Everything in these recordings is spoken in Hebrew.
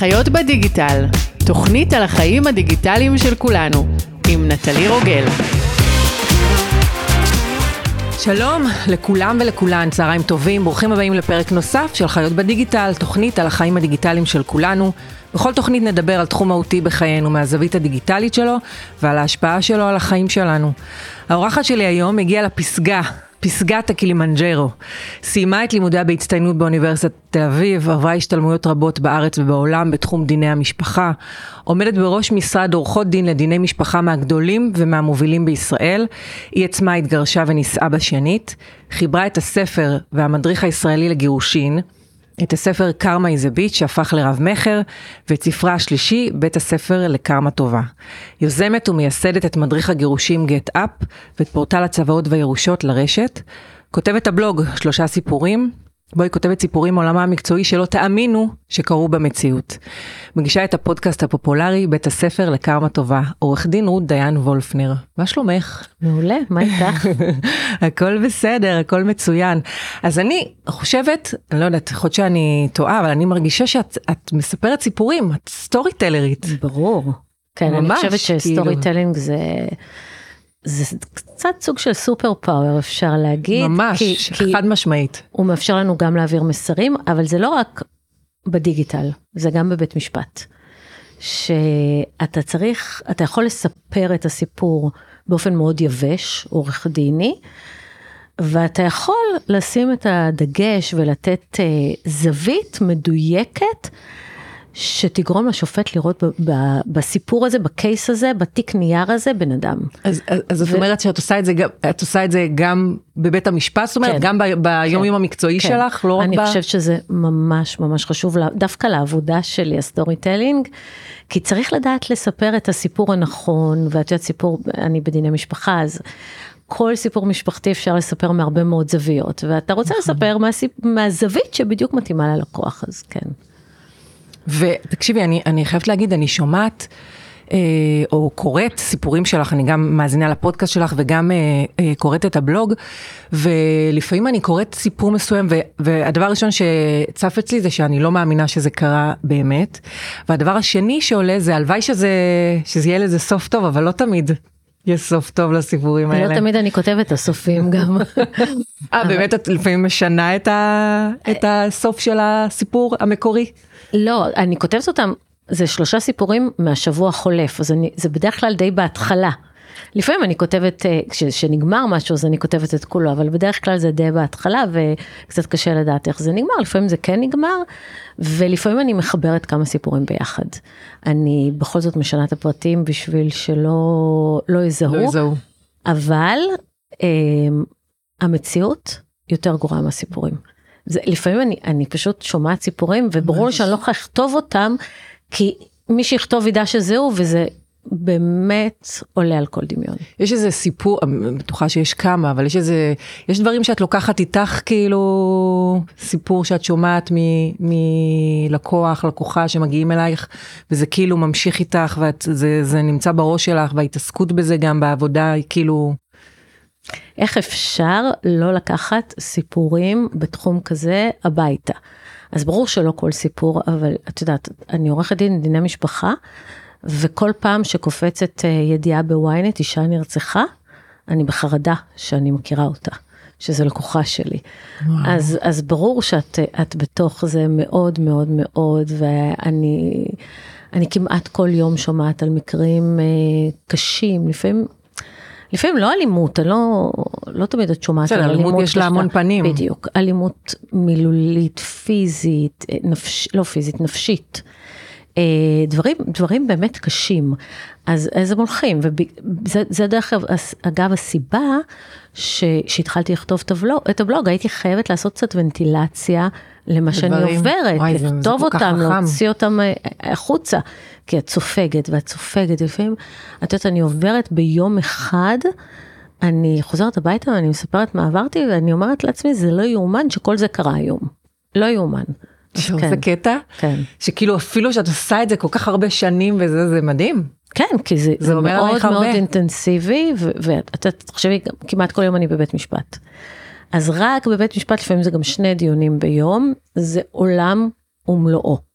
חיות בדיגיטל, תוכנית על החיים הדיגיטליים של כולנו, עם נטלי רוגל. שלום לכולם ולכולן, צהריים טובים, ברוכים הבאים לפרק נוסף של חיות בדיגיטל, תוכנית על החיים הדיגיטליים של כולנו. בכל תוכנית נדבר על תחום מהותי בחיינו מהזווית הדיגיטלית שלו ועל ההשפעה שלו על החיים שלנו. האורחת שלי היום הגיעה לפסגה פסגת הקילימנג'רו. סיימה את לימודיה בהצטיינות באוניברסיטת תל אביב, עברה השתלמויות רבות בארץ ובעולם בתחום דיני המשפחה, עומדת בראש משרד עורכות דין לדיני משפחה מהגדולים ומהמובילים בישראל. היא עצמה התגרשה ונישאה בשנית, חיברה את הספר והמדריך הישראלי לגירושין, את הספר קרמה איזה ביט שהפך לרב מכר, ואת ספרה השלישי, בית הספר לקרמה טובה. יוזמת ומייסדת את מדריך הגירושים גט אפ, ואת פורטל הצוואות והירושות לרשת. כותבת הבלוג שלושה סיפורים, בו היא כותבת סיפורים מעולמה המקצועי שלא תאמינו שקרו במציאות. מגישה את הפודקאסט הפופולרי בית הספר לקרמה טובה, עורך דין רות דיין וולפנר. מה שלומך? מעולה, מה איתך? הכל בסדר, הכל מצוין. אז אני חושבת, אני לא יודעת, יכול להיות שאני טועה, אבל אני מרגישה שאת מספרת סיפורים, את סטורי טלרית. ברור. כן, ממש, אני חושבת ש story כאילו... telling זה... זה קצת סוג של super power אפשר להגיד. ממש, כי, חד כי משמעית. הוא מאפשר לנו גם להעביר מסרים, אבל זה לא רק בדיגיטל, זה גם בבית משפט. שאתה צריך, אתה יכול לספר את הסיפור באופן מאוד יבש, עורך דיני, ואתה יכול לשים את הדגש ולתת uh, זווית מדויקת שתגרום לשופט לראות ב- ב- בסיפור הזה, ב case הזה, בתיק נייר הזה, בן אדם. אז, אז ו... את אומרת שאת עושה את זה גם, את עושה את זה גם בבית המשפט, זאת אומרת, כן, גם ב- ביום כן, המקצועי כן. שלך, לא רק ב... אני חושבת שזה ממש ממש חשוב, דווקא לעבודה שלי, ה story telling, כי צריך לדעת לספר את הסיפור הנכון, ואת יודעת סיפור, אני בדיני משפחה, אז כל סיפור משפחתי אפשר לספר מהרבה מאוד זוויות, ואתה רוצה נכון. לספר מהסיפ... מהזווית שבדיוק מתאימה ללקוח, אז כן. ותקשיבי, אני, אני חייבת להגיד, אני שומעת, אה, או קוראת סיפורים שלך, אני גם מאזינה לפודקאסט שלך וגם אה, אה, קוראת את הבלוג, ולפעמים אני קוראת סיפור מסוים, ו, והדבר הראשון שצף אצלי זה שאני לא מאמינה שזה קרה באמת, והדבר השני שעולה זה הלוואי שזה, שזה יהיה לזה סוף טוב, אבל לא תמיד. יש סוף טוב לסיפורים האלה. לא תמיד אני כותבת את הסופים גם. אה, באמת את לפעמים משנה את, ה, את הסוף של הסיפור המקורי? לא, אני כותבת אותם, זה שלושה סיפורים מהשבוע החולף, אז אני, זה בדרך כלל די בהתחלה. לפעמים אני כותבת, אה, כשנגמר משהו אז אני כותבת את כולו, אבל בדרך כלל זה די בהתחלה וקצת קשה לדעת איך זה נגמר, לפעמים זה כן נגמר, ולפעמים אני מחברת כמה סיפורים ביחד. אני בכל זאת משנה את הפרטים בשביל שלא לא יזהו, לא יזהו. אבל אה, המציאות יותר גרועה מהסיפורים. זה, לפעמים אני, אני פשוט שומעת סיפורים וברור לי שאני לא יכולה לכתוב אותם, כי מי שיכתוב ידע שזהו וזה באמת עולה על כל דמיון. יש איזה סיפור, אני בטוחה שיש כמה, אבל יש איזה, יש דברים שאת לוקחת איתך כאילו סיפור שאת שומעת מלקוח, לקוחה שמגיעים אלייך, וזה כאילו ממשיך איתך, וזה נמצא בראש שלך, וההתעסקות בזה גם בעבודה היא כאילו... איך אפשר לא לקחת סיפורים בתחום כזה הביתה? אז ברור שלא כל סיפור, אבל את יודעת, אני עורכת דין דיני משפחה, וכל פעם שקופצת אה, ידיעה בוויינט, אישה נרצחה, אני בחרדה שאני מכירה אותה, שזו לקוחה שלי. אז, אז ברור שאת בתוך זה מאוד מאוד מאוד, ואני אני כמעט כל יום שומעת על מקרים אה, קשים, לפעמים לפעמים לא אלימות, לא, לא תמיד את שומעת על אלימות. יש לה המון פנים. בדיוק, אלימות מילולית, פיזית, נפש, לא פיזית, נפשית. אה, דברים, דברים באמת קשים, אז, אז הם הולכים, וזה דרך אגב הסיבה ש, שהתחלתי לכתוב את הבלוג, את הבלוג, הייתי חייבת לעשות קצת ונטילציה למה שאני עוברת, וואי, לכתוב אותם, להוציא אותם אה, החוצה, כי את סופגת ואת סופגת, לפעמים, את יודעת, אני עוברת ביום אחד, אני חוזרת הביתה ואני מספרת מה עברתי, ואני אומרת לעצמי, זה לא יאומן שכל זה קרה היום, לא יאומן. זה כן, קטע? כן. שכאילו אפילו שאת עושה את זה כל כך הרבה שנים וזה, זה מדהים. כן, כי זה, זה, זה מאוד מאוד אינטנסיבי, ואת תחשבי, כמעט כל יום אני בבית משפט. אז רק בבית משפט, לפעמים זה גם שני דיונים ביום, זה עולם ומלואו.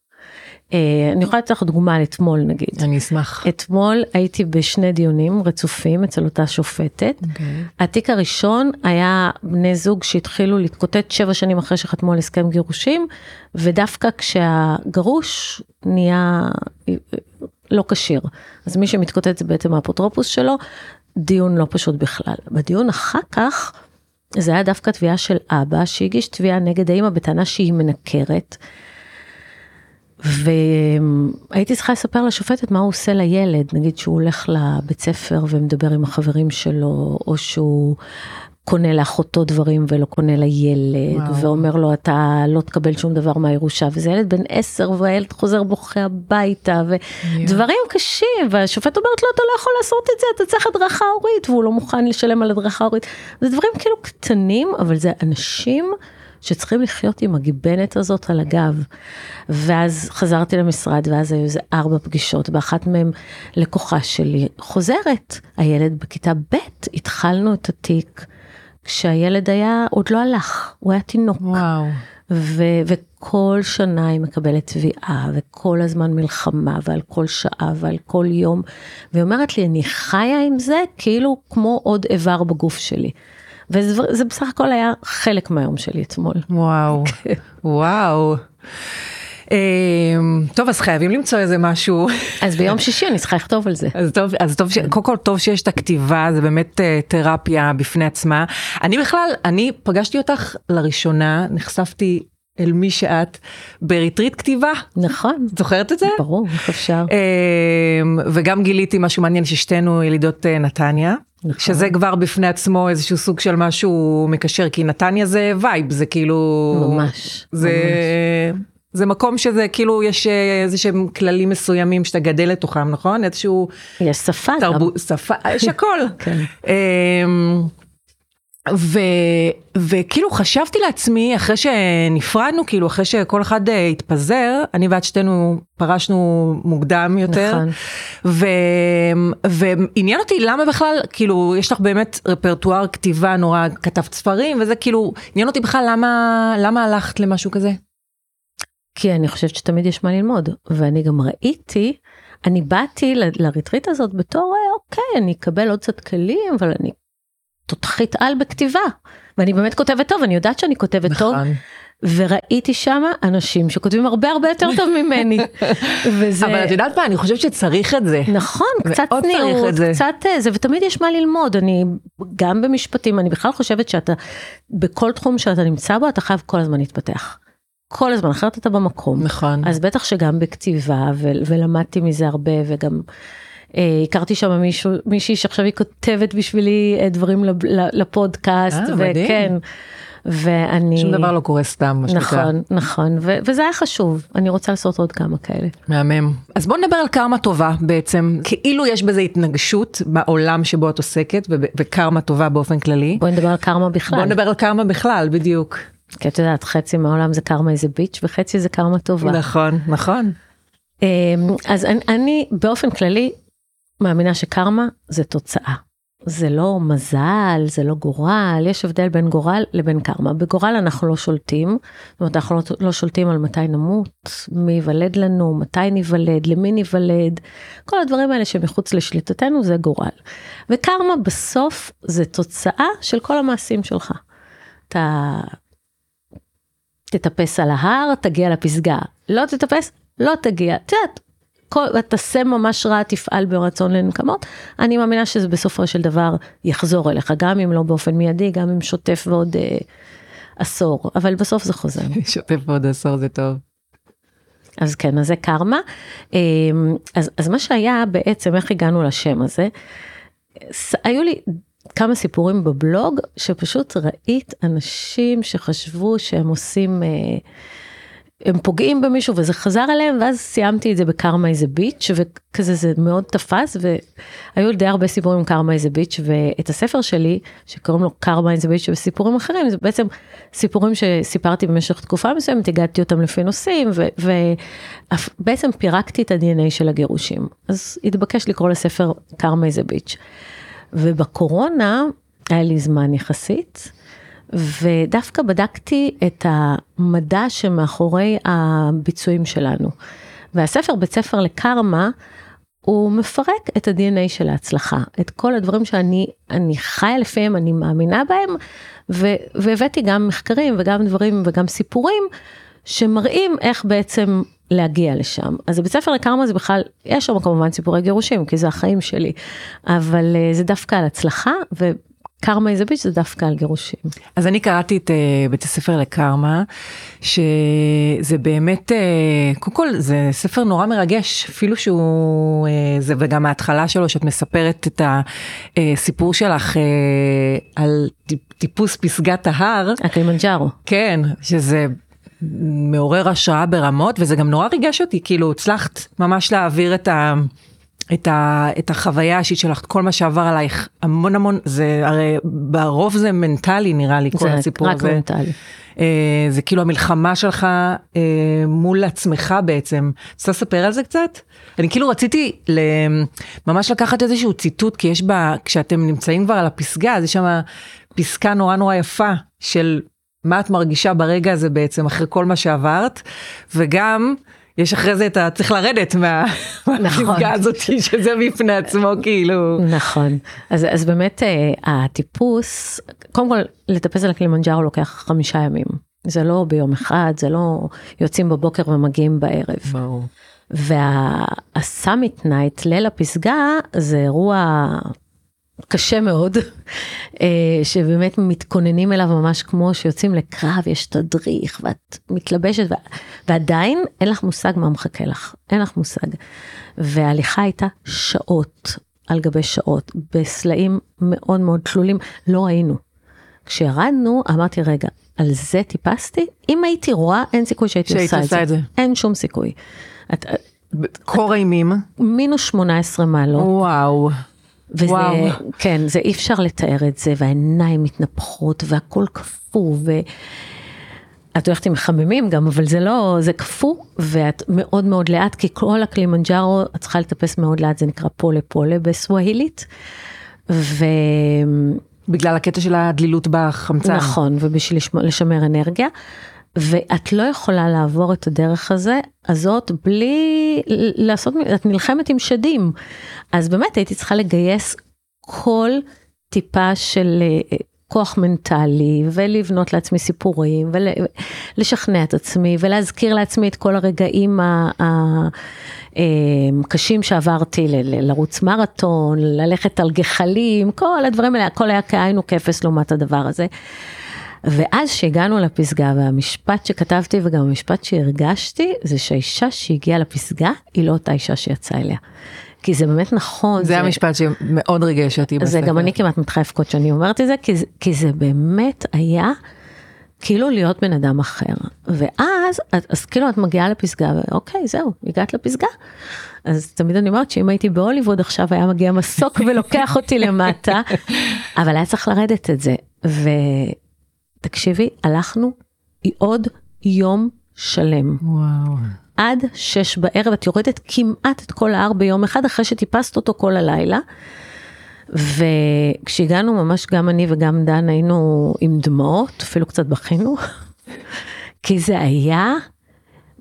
אה, אני יכולה לתת לך דוגמה על אתמול נגיד. אני אשמח. אתמול הייתי בשני דיונים רצופים אצל אותה שופטת. אוקיי. התיק הראשון היה בני זוג שהתחילו להתקוטט שבע שנים אחרי שחתמו על הסכם גירושים, ודווקא כשהגרוש נהיה אה, לא כשיר. אז מי שמתקוטט זה בעצם האפוטרופוס שלו, דיון לא פשוט בכלל. בדיון אחר כך, זה היה דווקא תביעה של אבא שהגיש תביעה נגד האמא בטענה שהיא מנקרת. והייתי צריכה לספר לשופטת מה הוא עושה לילד, נגיד שהוא הולך לבית ספר ומדבר עם החברים שלו, או שהוא קונה לאחותו דברים ולא קונה לילד, וואו. ואומר לו אתה לא תקבל שום דבר מהירושה, וזה ילד בן עשר והילד חוזר בוכה הביתה, ודברים קשים, והשופט אומרת לו אתה לא יכול לעשות את זה, אתה צריך הדרכה הורית, והוא לא מוכן לשלם על הדרכה הורית. זה דברים כאילו קטנים, אבל זה אנשים שצריכים לחיות עם הגיבנת הזאת על הגב. ואז חזרתי למשרד, ואז היו איזה ארבע פגישות, באחת מהן לקוחה שלי חוזרת. הילד בכיתה ב', התחלנו את התיק כשהילד היה, עוד לא הלך, הוא היה תינוק. וואו. ו- וכל שנה היא מקבלת תביעה, וכל הזמן מלחמה, ועל כל שעה ועל כל יום. והיא אומרת לי, אני חיה עם זה כאילו כמו עוד איבר בגוף שלי. וזה זה בסך הכל היה חלק מהיום שלי אתמול. וואו. וואו. אמ, טוב, אז חייבים למצוא איזה משהו. אז ביום שישי אני צריכה לכתוב על זה. אז טוב, אז טוב, ש... קודם כל טוב שיש את הכתיבה, זה באמת אה, תרפיה בפני עצמה. אני בכלל, אני פגשתי אותך לראשונה, נחשפתי אל מי שאת בריטריט כתיבה. נכון. זוכרת את זה? ברור, איך אפשר. אמ, וגם גיליתי משהו מעניין ששתינו ילידות אה, נתניה. נכון. שזה כבר בפני עצמו איזשהו סוג של משהו מקשר, כי נתניה זה וייב, זה כאילו... ממש. זה... זה מקום שזה כאילו יש אה, איזה שהם כללים מסוימים שאתה גדל לתוכם נכון איזשהו יש שפה. תרבות שפה יש הכל כן. ו, וכאילו חשבתי לעצמי אחרי שנפרדנו כאילו אחרי שכל אחד אה, התפזר אני ואת שתינו פרשנו מוקדם יותר נכון. ו, ועניין אותי למה בכלל כאילו יש לך באמת רפרטואר כתיבה נורא כתבת ספרים וזה כאילו עניין אותי בכלל למה למה הלכת למשהו כזה. כי אני חושבת שתמיד יש מה ללמוד, ואני גם ראיתי, אני באתי לריטריט הזאת בתור, אה, אוקיי, אני אקבל עוד קצת כלים, אבל אני תותחית על בכתיבה. ואני באמת כותבת טוב, אני יודעת שאני כותבת טוב, נכון. וראיתי שם אנשים שכותבים הרבה הרבה יותר טוב ממני. וזה... אבל את יודעת מה, אני חושבת שצריך את זה. נכון, קצת צניעות. קצת אה, זה, ותמיד יש מה ללמוד, אני גם במשפטים, אני בכלל חושבת שאתה, בכל תחום שאתה נמצא בו, אתה חייב כל הזמן להתפתח. כל הזמן, אחרת אתה במקום. נכון. אז בטח שגם בכתיבה, ו- ולמדתי מזה הרבה, וגם הכרתי שם מישהו, מישהי שעכשיו היא כותבת בשבילי אה, דברים לפודקאסט, אה, מדהים. וכן, ואני... שום דבר לא קורה סתם, מה שנקרא. נכון, נכון, ו- וזה היה חשוב, אני רוצה לעשות עוד כמה כאלה. מהמם. אז בוא נדבר על קרמה טובה בעצם. כאילו יש בזה התנגשות בעולם שבו את עוסקת, וב- וקרמה טובה באופן כללי. בואי נדבר על קרמה בכלל. בוא נדבר על קרמה בכלל, בדיוק. כי את יודעת, חצי מהעולם זה karma is a bitch וחצי זה קרמה טובה. נכון, נכון. אמ, אז אני, אני באופן כללי מאמינה שקרמה זה תוצאה. זה לא מזל, זה לא גורל, יש הבדל בין גורל לבין קרמה. בגורל אנחנו לא שולטים, זאת אומרת אנחנו לא, לא שולטים על מתי נמות, מי ייוולד לנו, מתי ניוולד, למי ניוולד, כל הדברים האלה שמחוץ לשליטתנו זה גורל. וקרמה בסוף זה תוצאה של כל המעשים שלך. אתה תטפס על ההר, תגיע לפסגה. לא תטפס, לא תגיע. את יודעת, כל- תעשה ממש רע, תפעל ברצון לנקמות. אני מאמינה שזה בסופו של דבר יחזור אליך, גם אם לא באופן מיידי, גם אם שוטף ועוד אה, עשור, אבל בסוף זה חוזר. שוטף בעוד עשור זה טוב. אז כן, אז זה קרמה. אה, אז, אז מה שהיה בעצם, איך הגענו לשם הזה, היו לי כמה סיפורים בבלוג, שפשוט ראית אנשים שחשבו שהם עושים, אה, הם פוגעים במישהו וזה חזר אליהם, ואז סיימתי את זה בקרמה איזה ביץ', וכזה זה מאוד תפס, והיו די הרבה סיפורים עם קרמה איזה ביץ', ואת הספר שלי, שקוראים לו קרמה איזה ביץ' וסיפורים אחרים, זה בעצם סיפורים שסיפרתי במשך תקופה מסוימת, הגעתי אותם לפי נושאים, ובעצם פירקתי את ה-DNA של הגירושים. אז התבקש לקרוא לספר קרמה איזה ביץ'. ובקורונה היה לי זמן יחסית, ודווקא בדקתי את המדע שמאחורי הביצועים שלנו. והספר בית ספר לקרמה, הוא מפרק את ה-DNA של ההצלחה, את כל הדברים שאני אני חיה לפיהם, אני מאמינה בהם, ו, והבאתי גם מחקרים וגם דברים וגם סיפורים שמראים איך בעצם להגיע לשם. אז בבית ספר לקרמה זה בכלל, יש שם כמובן סיפורי גירושים, כי זה החיים שלי, אבל uh, זה דווקא על הצלחה, וקרמה איזה ביץ' זה דווקא על גירושים. אז אני קראתי את uh, בית הספר לקרמה, שזה באמת, uh, קודם כל זה ספר נורא מרגש, אפילו שהוא, uh, זה וגם ההתחלה שלו, שאת מספרת את הסיפור שלך uh, על טיפוס פסגת ההר. הקלימנג'ארו. כן, שזה מעורר השראה ברמות, וזה גם נורא ריגש אותי, כאילו הצלחת ממש להעביר את ה... את, ה, את החוויה האישית שלך, כל מה שעבר עלייך, המון המון, זה הרי ברוב זה מנטלי נראה לי, כל הסיפור הזה. זה רק מנטלי. אה, זה כאילו המלחמה שלך אה, מול עצמך בעצם. רוצה לספר על זה קצת? אני כאילו רציתי ממש לקחת איזשהו ציטוט, כי יש בה, כשאתם נמצאים כבר על הפסגה, אז יש שם פסקה נורא נורא יפה של מה את מרגישה ברגע הזה בעצם אחרי כל מה שעברת, וגם יש אחרי זה את ה... צריך לרדת מה... נכון. מהפסגה הזאת שזה בפני עצמו כאילו. נכון. אז, אז באמת אה, הטיפוס, קודם כל לטפס על הקלימנג'ארו לוקח חמישה ימים. זה לא ביום אחד, זה לא יוצאים בבוקר ומגיעים בערב. ברור. וה summit night, ליל הפסגה, זה אירוע קשה מאוד, אה, שבאמת מתכוננים אליו ממש כמו שיוצאים לקרב, יש תדריך ואת מתלבשת ועדיין אין לך מושג מה מחכה לך, אין לך מושג. וההליכה הייתה שעות על גבי שעות, בסלעים מאוד מאוד תלולים, לא ראינו. כשירדנו אמרתי רגע, על זה טיפסתי? אם הייתי רואה אין סיכוי שהייתי עושה את זה. את זה. אין שום סיכוי. את, קור אימים? מינוס 18 מעלות. וואו. וזה, וואו. כן, זה אי אפשר לתאר את זה, והעיניים מתנפחות והכל קפוא, ו... את הולכת עם מחממים גם, אבל זה לא, זה קפוא, ואת מאוד מאוד לאט, כי כל הקלימנג'ארו, את צריכה לטפס מאוד לאט, זה נקרא פולה פולה בסווהילית. ו... בגלל הקטע של הדלילות בחמצן. נכון, ובשביל לשמר אנרגיה. ואת לא יכולה לעבור את הדרך הזה, הזאת בלי לעשות, את נלחמת עם שדים. אז באמת הייתי צריכה לגייס כל טיפה של אה, כוח מנטלי ולבנות לעצמי סיפורים ולשכנע את עצמי ולהזכיר לעצמי את כל הרגעים הקשים אה, שעברתי לרוץ מרתון, ללכת על גחלים, כל הדברים האלה, הכל היה כאין וכפס לעומת הדבר הזה. ואז שהגענו לפסגה והמשפט שכתבתי וגם המשפט שהרגשתי זה שהאישה שהגיעה לפסגה היא לא אותה אישה שיצאה אליה. כי זה באמת נכון. זה, זה המשפט שמאוד ריגש אותי בספר. זה גם אני כמעט מתחילה לבכות שאני אומרת את זה, כי, כי זה באמת היה כאילו להיות בן אדם אחר. ואז, אז, אז כאילו את מגיעה לפסגה, ואוקיי, זהו, הגעת לפסגה. אז תמיד אני אומרת שאם הייתי בהוליווד עכשיו היה מגיע מסוק ולוקח אותי למטה, אבל היה צריך לרדת את זה. ו... תקשיבי, הלכנו עוד יום שלם. וואו. עד שש בערב, את יורדת כמעט את כל ההר ביום אחד, אחרי שטיפסת אותו כל הלילה. וכשהגענו, ממש גם אני וגם דן היינו עם דמעות, אפילו קצת בכינו, כי זה היה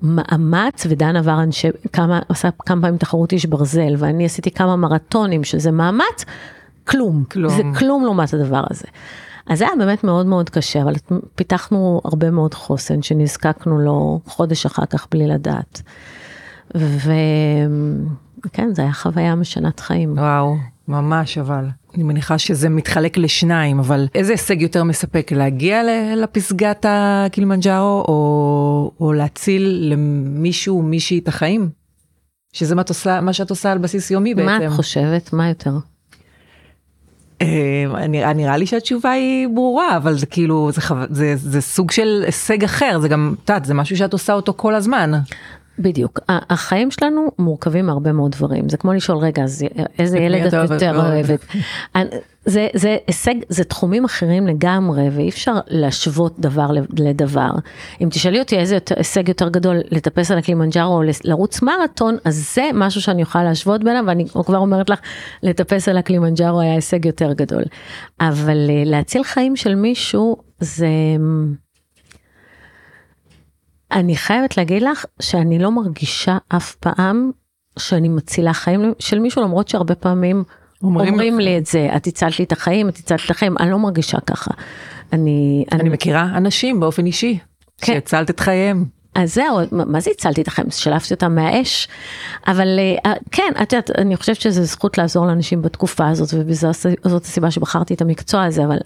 מאמץ, ודן עבר אנשי, כמה, עשה כמה פעמים תחרות איש ברזל, ואני עשיתי כמה מרתונים, שזה מאמץ, כלום. כלום. זה כלום לעומת הדבר הזה. אז זה היה באמת מאוד מאוד קשה, אבל פיתחנו הרבה מאוד חוסן שנזקקנו לו חודש אחר כך בלי לדעת. וכן, זו הייתה חוויה משנת חיים. וואו, ממש אבל. אני מניחה שזה מתחלק לשניים, אבל איזה הישג יותר מספק, להגיע לפסגת הקילימנג'ארו, או, או להציל למישהו, מישהי את החיים? שזה מה, עושה, מה שאת עושה על בסיס יומי בעצם. מה את חושבת? מה יותר? אה, נראה, לי שהתשובה היא ברורה, אבל זה כאילו, זה סוג של הישג אחר, זה גם, את יודעת, זה משהו שאת עושה אותו כל הזמן. בדיוק, החיים שלנו מורכבים מהרבה מאוד דברים, זה כמו לשאול רגע, אז איזה ילד את יותר אוהבת. זה, זה הישג, זה תחומים אחרים לגמרי, ואי אפשר להשוות דבר לדבר. אם תשאלי אותי איזה יותר, הישג יותר גדול, לטפס על הקלימנג'ארו או לרוץ מרתון, אז זה משהו שאני אוכל להשוות ביניהם, ואני כבר אומרת לך, לטפס על הקלימנג'ארו היה הישג יותר גדול. אבל אה, להציל חיים של מישהו, זה... אני חייבת להגיד לך שאני לא מרגישה אף פעם שאני מצילה חיים של מישהו למרות שהרבה פעמים אומרים, אומרים לי את זה את הצלת לי את החיים את הצלת את החיים אני לא מרגישה ככה. אני אני, אני מכירה אנשים באופן אישי כן. שהצלת את חייהם. אז זהו, מה זה הצלתי את החיים? שלפתי אותם מהאש. אבל אה, כן, את יודעת, אני חושבת שזו זכות לעזור לאנשים בתקופה הזאת, וזאת הסיבה שבחרתי את המקצוע הזה, אבל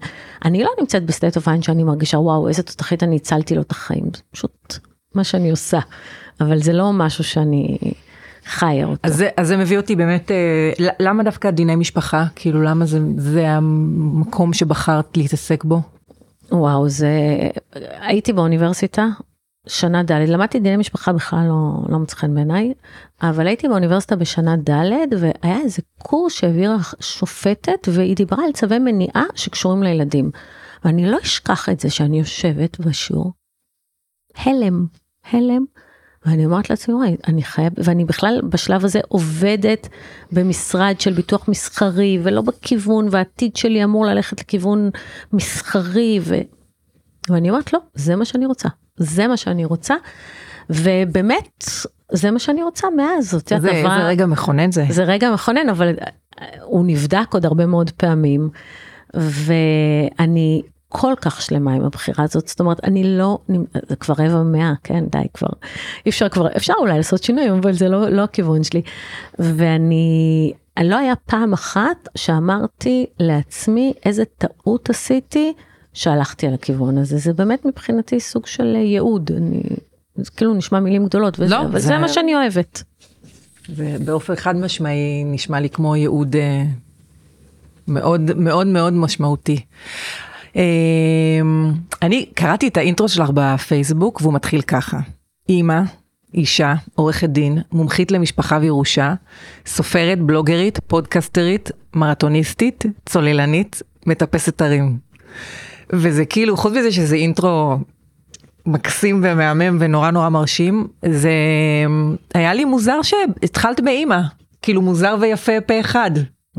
אני לא נמצאת ב state of mind שאני מרגישה, וואו, איזה תותחית אני הצלתי לו את החיים. פשוט מה שאני עושה. אבל זה לא משהו שאני חיה אותו. אז זה, אז זה מביא אותי באמת, אה, למה דווקא דיני משפחה? כאילו, למה זה, זה המקום שבחרת להתעסק בו? וואו, זה... הייתי באוניברסיטה, שנה ד', למדתי דיני משפחה בכלל לא, לא מוצא חן בעיניי, אבל הייתי באוניברסיטה בשנה ד' והיה איזה קורס שהעבירה שופטת והיא דיברה על צווי מניעה שקשורים לילדים. ואני לא אשכח את זה שאני יושבת בשיעור, הלם, הלם, ואני אומרת לעצמי, וואי, אני חייב, ואני בכלל בשלב הזה עובדת במשרד של ביטוח מסחרי ולא בכיוון, והעתיד שלי אמור ללכת לכיוון מסחרי, ו... ואני אומרת, לא, זה מה שאני רוצה. זה מה שאני רוצה, ובאמת, זה מה שאני רוצה מאז. זאת איזה, איזה רגע מכונן זה. זה רגע מכונן, אבל הוא נבדק עוד הרבה מאוד פעמים, ואני כל כך שלמה עם הבחירה הזאת, זאת אומרת, אני לא, זה כבר רבע מאה, כן, די כבר, אי אפשר כבר, אפשר אולי לעשות שינויים, אבל זה לא, לא הכיוון שלי. ואני, לא היה פעם אחת שאמרתי לעצמי איזה טעות עשיתי, שהלכתי על הכיוון הזה, זה באמת מבחינתי סוג של ייעוד, אני, זה כאילו נשמע מילים גדולות, וזה, לא, אבל זה... זה מה שאני אוהבת. ובאופן חד משמעי נשמע לי כמו ייעוד אה, מאוד מאוד מאוד משמעותי. אה, אני קראתי את האינטרו שלך בפייסבוק והוא מתחיל ככה, אימא, אישה, עורכת דין, מומחית למשפחה וירושה, סופרת, בלוגרית, פודקסטרית, מרתוניסטית, צוללנית, מטפסת הרים. וזה כאילו, חוץ מזה שזה אינטרו מקסים ומהמם ונורא נורא מרשים, זה היה לי מוזר שהתחלת באימא, כאילו מוזר ויפה פה אחד.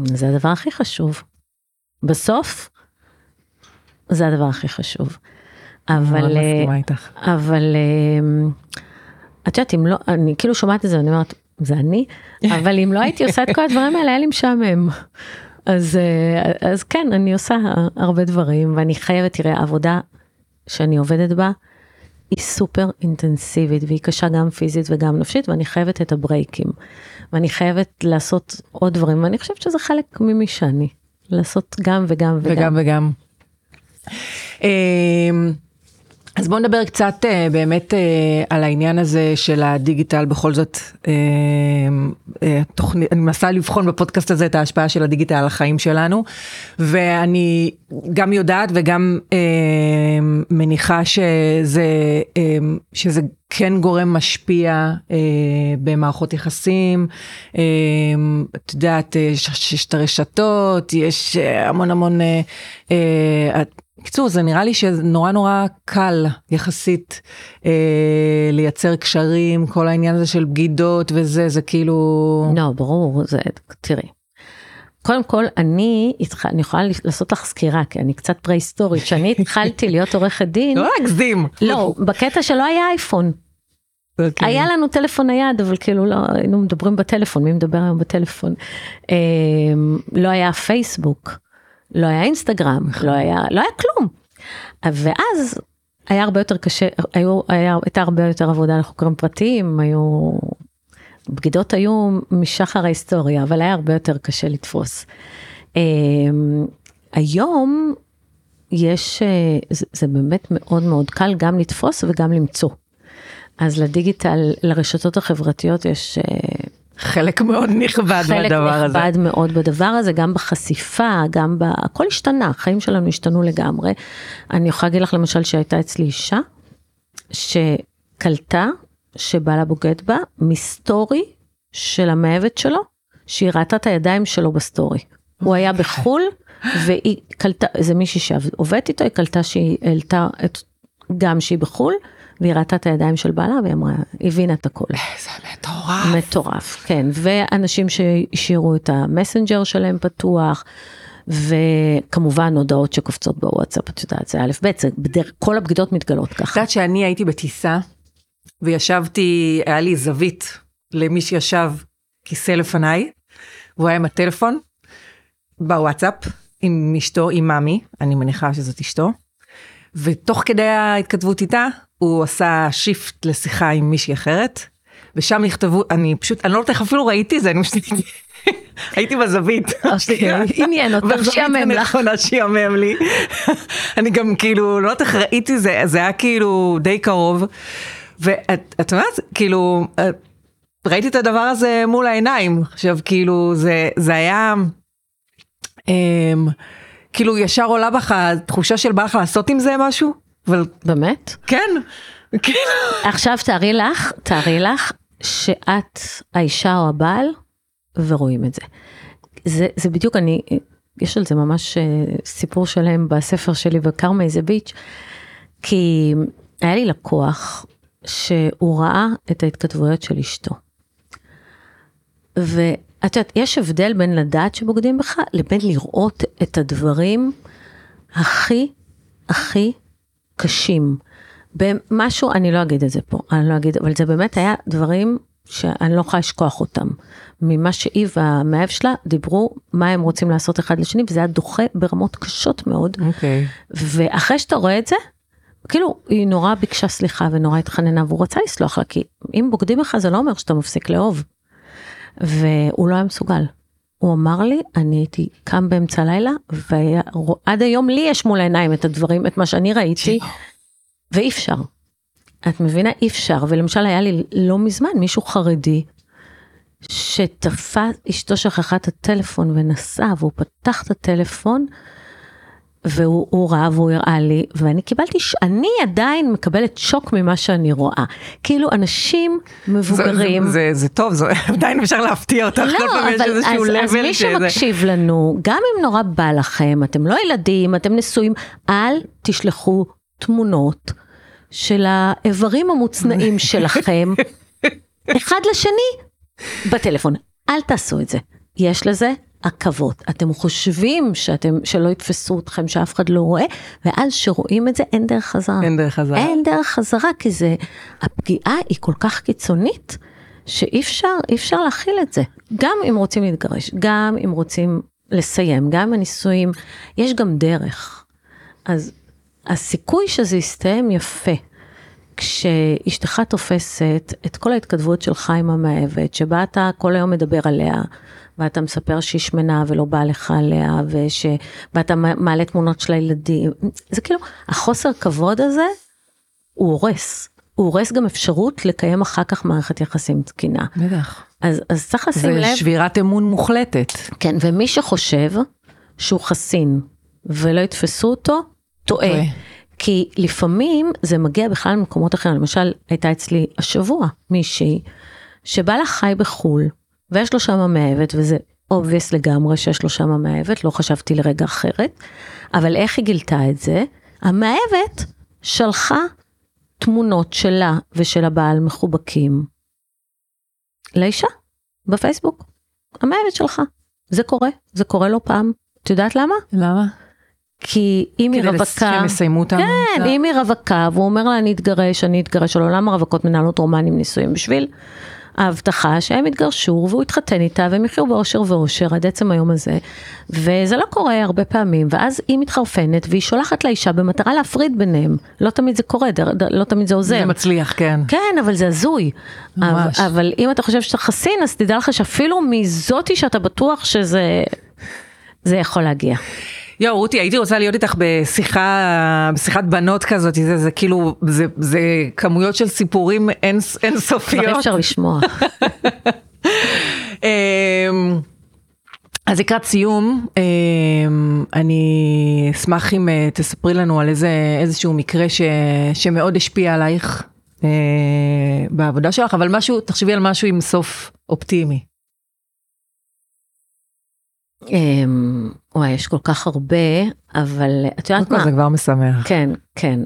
זה הדבר הכי חשוב. בסוף, זה הדבר הכי חשוב. אבל, אבל את יודעת, אם לא, אני כאילו שומעת את זה, אני אומרת, זה אני, אבל אם לא הייתי עושה את כל הדברים האלה, היה לי משעמם. אז, אה, אז כן, אני עושה הרבה דברים, ואני חייבת, תראה, העבודה שאני עובדת בה, היא סופר אינטנסיבית, והיא קשה גם פיזית וגם נפשית, ואני חייבת את הברייקים. ואני חייבת לעשות עוד דברים, ואני חושבת שזה חלק ממי שאני. לעשות גם וגם וגם. וגם וגם. אמ, אז בואו נדבר קצת uh, באמת uh, על העניין הזה של הדיגיטל, בכל זאת, uh, תוכנית, אני מנסה לבחון בפודקאסט הזה את ההשפעה של הדיגיטל על החיים שלנו, ואני גם יודעת וגם מניחה שזה, שזה כן גורם משפיע uh, במערכות יחסים, uh, את יודעת, יש את הרשתות, יש המון המון, uh, בקיצור, זה נראה לי שזה נורא קל יחסית אה, לייצר קשרים, כל העניין הזה של בגידות וזה, זה כאילו... לא, ברור, זה, תראי. קודם כל, אני, אני יכולה לעשות לך סקירה, כי אני קצת פרה-היסטורית, כשאני התחלתי להיות עורכת דין... לא להגזים. לא, בקטע שלא היה אייפון. Okay. אוקיי. היה לנו טלפון נייד, אבל כאילו לא, היינו מדברים בטלפון, מי מדבר היום בטלפון? אה, לא היה פייסבוק. לא היה אינסטגרם, נכון. לא היה, לא היה כלום. ואז היה הרבה יותר קשה, היו, היה, הייתה הרבה יותר עבודה לחוקרים פרטיים, היו, בגידות היו משחר ההיסטוריה, אבל היה הרבה יותר קשה לתפוס. אמ, היום יש, אה, זה, זה באמת מאוד מאוד קל גם לתפוס וגם למצוא. אז לדיגיטל, לרשתות החברתיות יש אה, חלק מאוד נכבד חלק בדבר הזה. חלק נכבד מאוד בדבר הזה, גם בחשיפה, גם ב... הכל השתנה, החיים שלנו השתנו לגמרי. אני יכולה להגיד לך למשל שהייתה אצלי אישה, שקלטה שבעלה בוגד בה מסטורי של המאהבת שלו, שהיא ראתה את הידיים שלו בסטורי. הוא היה בחו"ל, והיא קלטה, זה מישהי שעובדת איתו, היא קלטה שהיא העלתה את, גם שהיא בחו"ל, והיא ראתה את הידיים של בעלה והיא אמרה, הבינה את הכל. זה מטורף. מטורף, כן. ואנשים שהשאירו את המסנג'ר שלהם פתוח. וכמובן הודעות שקופצות בוואטסאפ, את יודעת, זה א' ב', זה בדרך, כל הבגידות מתגלות ככה. את יודעת שאני הייתי בטיסה וישבתי, היה לי זווית למי שישב כיסא לפניי, והוא היה עם הטלפון בוואטסאפ עם אשתו, עם מאמי, אני מניחה שזאת אשתו, ותוך כדי ההתכתבות איתה, הוא עשה שיפט לשיחה עם מישהי אחרת, ושם נכתבו, אני פשוט, אני לא יודעת איך אפילו ראיתי זה, אני פשוט הייתי בזווית. אוקיי, עניין אותך, שיאמם לך. נכונה שיאמם לי. אני גם כאילו, לא יודעת איך ראיתי זה, זה היה כאילו די קרוב. ואת יודעת, כאילו, ראיתי את הדבר הזה מול העיניים. עכשיו, כאילו, זה, זה היה, אמ, כאילו, ישר עולה בך תחושה של בא לך לעשות עם זה משהו. אבל... באמת? כן. עכשיו תארי לך, תארי לך שאת האישה או הבעל ורואים את זה. זה, זה בדיוק אני, יש על זה ממש אה, סיפור שלם בספר שלי בקרמה איזה ביץ', כי היה לי לקוח שהוא ראה את ההתכתבויות של אשתו. ואת יודעת, יש הבדל בין לדעת שבוגדים בך לבין לראות את הדברים הכי הכי קשים. במשהו, אני לא אגיד את זה פה, אני לא אגיד, אבל זה באמת היה דברים שאני לא יכולה לשכוח אותם. ממה שהיא והמאהב שלה דיברו מה הם רוצים לעשות אחד לשני, וזה היה דוחה ברמות קשות מאוד. אוקיי. Okay. ואחרי שאתה רואה את זה, כאילו היא נורא ביקשה סליחה ונורא התחננה והוא רצה לסלוח לה, כי אם בוגדים לך זה לא אומר שאתה מפסיק לאהוב. והוא לא היה מסוגל. הוא אמר לי, אני הייתי קם באמצע הלילה, ועד היום לי יש מול העיניים את הדברים, את מה שאני ראיתי, ואי אפשר. את מבינה? אי אפשר. ולמשל היה לי לא מזמן מישהו חרדי, שתפס, אשתו שכחה את הטלפון ונסע, והוא פתח את הטלפון, והוא ראה והוא הראה לי, ואני קיבלתי, אני עדיין מקבלת שוק ממה שאני רואה. כאילו אנשים מבוגרים. זה, זה, זה טוב, זה עדיין אפשר להפתיע אותך, לא, אבל אז, אז מי שזה... שמקשיב לנו, גם אם נורא בא לכם, אתם לא ילדים, אתם נשואים, אל תשלחו תמונות של האיברים המוצנעים שלכם, אחד לשני, בטלפון. אל תעשו את זה. יש לזה עכבות. אתם חושבים שאתם, שלא יתפסו אתכם, שאף אחד לא רואה, ואז שרואים את זה, אין דרך חזרה. אין דרך חזרה. אין דרך חזרה, כי זה, הפגיעה היא כל כך קיצונית, שאי אפשר, אי אפשר להכיל את זה. גם אם רוצים להתגרש, גם אם רוצים לסיים, גם הנישואים, יש גם דרך. אז הסיכוי שזה יסתיים יפה. כשאשתך תופסת את כל ההתכתבות שלך עם המאהבת, שבה אתה כל היום מדבר עליה, ואתה מספר שהיא שמנה ולא בא לך עליה, וש... ואתה מעלה תמונות של הילדים, זה כאילו, החוסר כבוד הזה, הוא הורס. הוא הורס גם אפשרות לקיים אחר כך מערכת יחסים תקינה. בטח. אז, אז צריך לשים לב. זה שבירת אמון מוחלטת. כן, ומי שחושב שהוא חסין ולא יתפסו אותו, טועה. טועה. כי לפעמים זה מגיע בכלל ממקומות אחרים, למשל הייתה אצלי השבוע מישהי שבעלה חי בחו"ל ויש לו שם מאהבת וזה obvious לגמרי שיש לו שם מאהבת, לא חשבתי לרגע אחרת, אבל איך היא גילתה את זה? המאהבת שלחה תמונות שלה ושל הבעל מחובקים לאישה בפייסבוק. המאהבת שלחה. זה קורה, זה קורה לא פעם. את יודעת למה? למה? כי אם היא רווקה, שהם יסיימו אותם. כן, אם היא רווקה, והוא אומר לה אני אתגרש, אני אתגרש, על עולם הרווקות מנהלות רומנים עם נשואים בשביל ההבטחה שהם יתגרשו והוא יתחתן איתה והם יחיו באושר ואושר עד עצם היום הזה. וזה לא קורה הרבה פעמים, ואז היא מתחרפנת והיא שולחת לאישה במטרה להפריד ביניהם. לא תמיד זה קורה, לא תמיד זה עוזר. זה מצליח, כן. כן, אבל זה הזוי. ממש. אבל, אבל אם אתה חושב שאתה חסין, אז תדע לך שאפילו מזאתי שאתה בטוח שזה זה יכול להגיע. יואו, רותי, הייתי רוצה להיות איתך בשיחה, בשיחת בנות כזאת, זה, זה כאילו, זה, זה כמויות של סיפורים אין, אינסופיות. כבר אפשר לשמוע. אמ, אז לקראת סיום, אמ, אני אשמח אם אה, תספרי לנו על איזה, איזשהו מקרה ש, שמאוד השפיע עלייך אה, בעבודה שלך, אבל משהו, תחשבי על משהו עם סוף אופטימי. אמ, וואי, יש כל כך הרבה, אבל את יודעת מה? זה כבר משמח. כן, כן.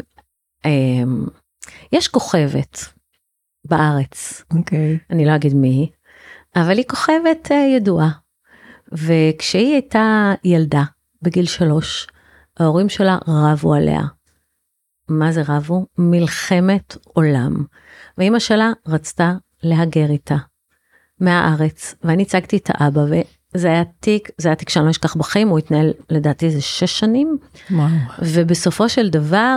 אמ, יש כוכבת בארץ. אוקיי. אני לא אגיד מי, אבל היא כוכבת אה, ידועה. וכשהיא הייתה ילדה, בגיל שלוש, ההורים שלה רבו עליה. מה זה רבו? מלחמת עולם. ואימא שלה רצתה להגר איתה מהארץ, ואני הצגתי את האבא, וזה היה תיק, זה היה תיק שאני לא אשכח בחיים, הוא התנהל לדעתי איזה שש שנים, וואו. ובסופו של דבר,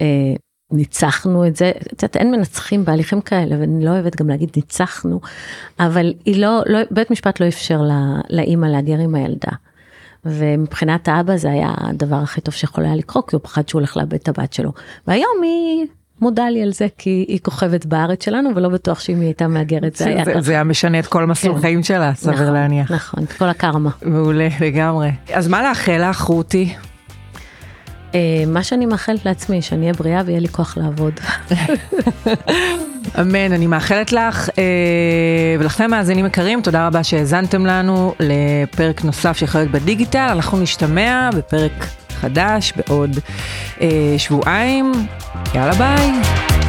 אה, ניצחנו את זה, את יודעת, אין מנצחים בהליכים כאלה, ואני לא אוהבת גם להגיד ניצחנו, אבל היא לא, לא בית משפט לא אפשר לה, לאימא להגר עם הילדה. ומבחינת האבא זה היה הדבר הכי טוב שיכול היה לקרות, כי הוא פחד שהוא הולך לאבד את הבת שלו. והיום היא מודה לי על זה, כי היא כוכבת בארץ שלנו, ולא בטוח שאם היא הייתה מהגרת זה היה זה, ככה. זה היה משנה את כל מסלול כן. חיים שלה, סביר נכון, להניח. נכון, את כל הקרמה. מעולה, לגמרי. אז מה לאחל לך, רותי? אה, מה שאני מאחלת לעצמי, שאני אהיה בריאה ויהיה לי כוח לעבוד. אמן, אני מאחלת לך, אה, ולכם מאזינים יקרים, תודה רבה שהאזנתם לנו לפרק נוסף של חיות בדיגיטל, אנחנו נשתמע בפרק חדש בעוד אה, שבועיים, יאללה ביי.